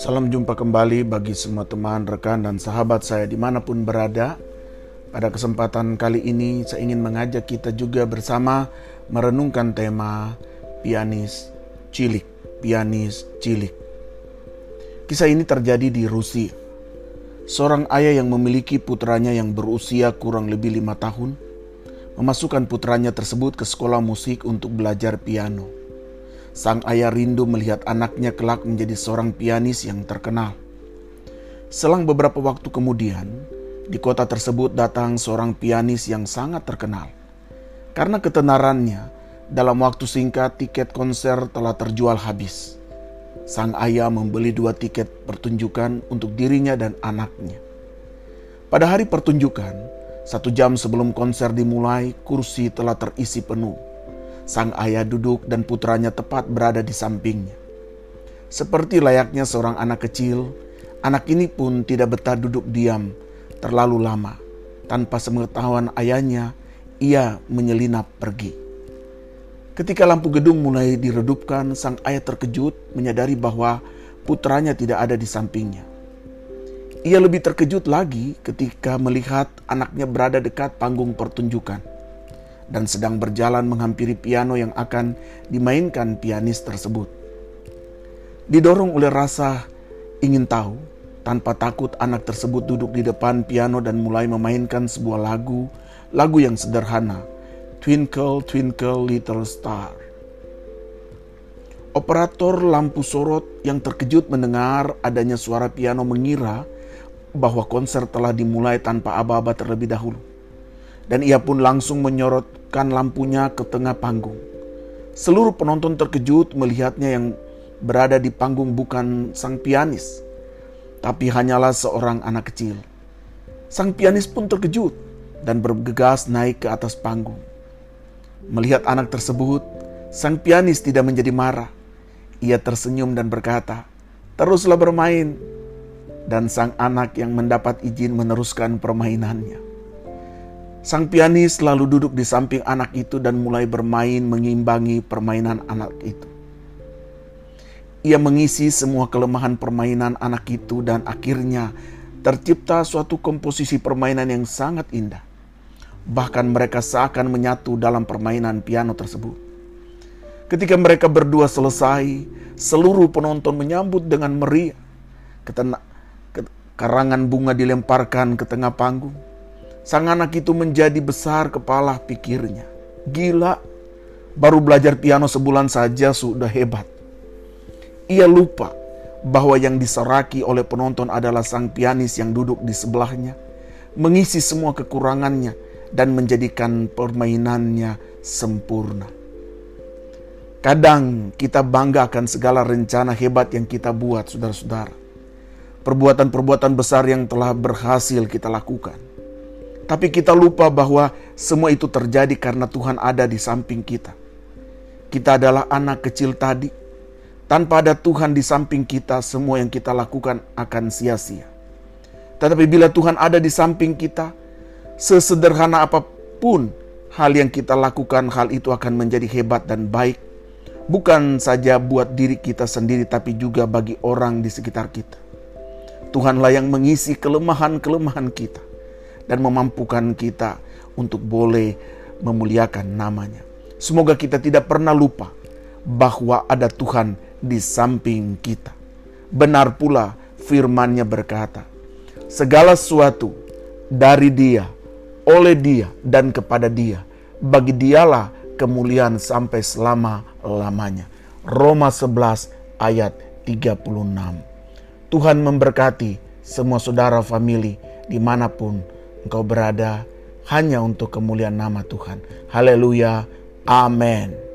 Salam jumpa kembali bagi semua teman, rekan, dan sahabat saya di mana pun berada. Pada kesempatan kali ini saya ingin mengajak kita juga bersama merenungkan tema pianis cilik, pianis cilik. Kisah ini terjadi di Rusia. Seorang ayah yang memiliki putranya yang berusia kurang lebih lima tahun, memasukkan putranya tersebut ke sekolah musik untuk belajar piano Sang ayah rindu melihat anaknya kelak menjadi seorang pianis yang terkenal. Selang beberapa waktu kemudian, di kota tersebut datang seorang pianis yang sangat terkenal. Karena ketenarannya, dalam waktu singkat tiket konser telah terjual habis. Sang ayah membeli dua tiket pertunjukan untuk dirinya dan anaknya. Pada hari pertunjukan, satu jam sebelum konser dimulai, kursi telah terisi penuh Sang ayah duduk dan putranya tepat berada di sampingnya. Seperti layaknya seorang anak kecil, anak ini pun tidak betah duduk diam terlalu lama. Tanpa sepengetahuan ayahnya, ia menyelinap pergi. Ketika lampu gedung mulai diredupkan, sang ayah terkejut menyadari bahwa putranya tidak ada di sampingnya. Ia lebih terkejut lagi ketika melihat anaknya berada dekat panggung pertunjukan dan sedang berjalan menghampiri piano yang akan dimainkan pianis tersebut. Didorong oleh rasa ingin tahu, tanpa takut anak tersebut duduk di depan piano dan mulai memainkan sebuah lagu, lagu yang sederhana, Twinkle Twinkle Little Star. Operator lampu sorot yang terkejut mendengar adanya suara piano mengira bahwa konser telah dimulai tanpa aba-aba terlebih dahulu. Dan ia pun langsung menyorot menghidupkan lampunya ke tengah panggung. Seluruh penonton terkejut melihatnya yang berada di panggung bukan sang pianis, tapi hanyalah seorang anak kecil. Sang pianis pun terkejut dan bergegas naik ke atas panggung. Melihat anak tersebut, sang pianis tidak menjadi marah. Ia tersenyum dan berkata, "Teruslah bermain." Dan sang anak yang mendapat izin meneruskan permainannya. Sang pianis lalu duduk di samping anak itu dan mulai bermain mengimbangi permainan anak itu. Ia mengisi semua kelemahan permainan anak itu dan akhirnya tercipta suatu komposisi permainan yang sangat indah. Bahkan mereka seakan menyatu dalam permainan piano tersebut. Ketika mereka berdua selesai, seluruh penonton menyambut dengan meriah. Karangan bunga dilemparkan ke tengah panggung Sang anak itu menjadi besar kepala pikirnya. Gila, baru belajar piano sebulan saja sudah hebat. Ia lupa bahwa yang diseraki oleh penonton adalah sang pianis yang duduk di sebelahnya, mengisi semua kekurangannya dan menjadikan permainannya sempurna. Kadang kita bangga akan segala rencana hebat yang kita buat, saudara-saudara. Perbuatan-perbuatan besar yang telah berhasil kita lakukan tapi kita lupa bahwa semua itu terjadi karena Tuhan ada di samping kita. Kita adalah anak kecil tadi. Tanpa ada Tuhan di samping kita, semua yang kita lakukan akan sia-sia. Tetapi bila Tuhan ada di samping kita, sesederhana apa pun hal yang kita lakukan, hal itu akan menjadi hebat dan baik. Bukan saja buat diri kita sendiri, tapi juga bagi orang di sekitar kita. Tuhanlah yang mengisi kelemahan-kelemahan kita dan memampukan kita untuk boleh memuliakan namanya. Semoga kita tidak pernah lupa bahwa ada Tuhan di samping kita. Benar pula firman-Nya berkata, segala sesuatu dari Dia, oleh Dia dan kepada Dia, bagi Dialah kemuliaan sampai selama-lamanya. Roma 11 ayat 36. Tuhan memberkati semua saudara famili di mana pun engkau berada hanya untuk kemuliaan nama Tuhan. Haleluya. Amin.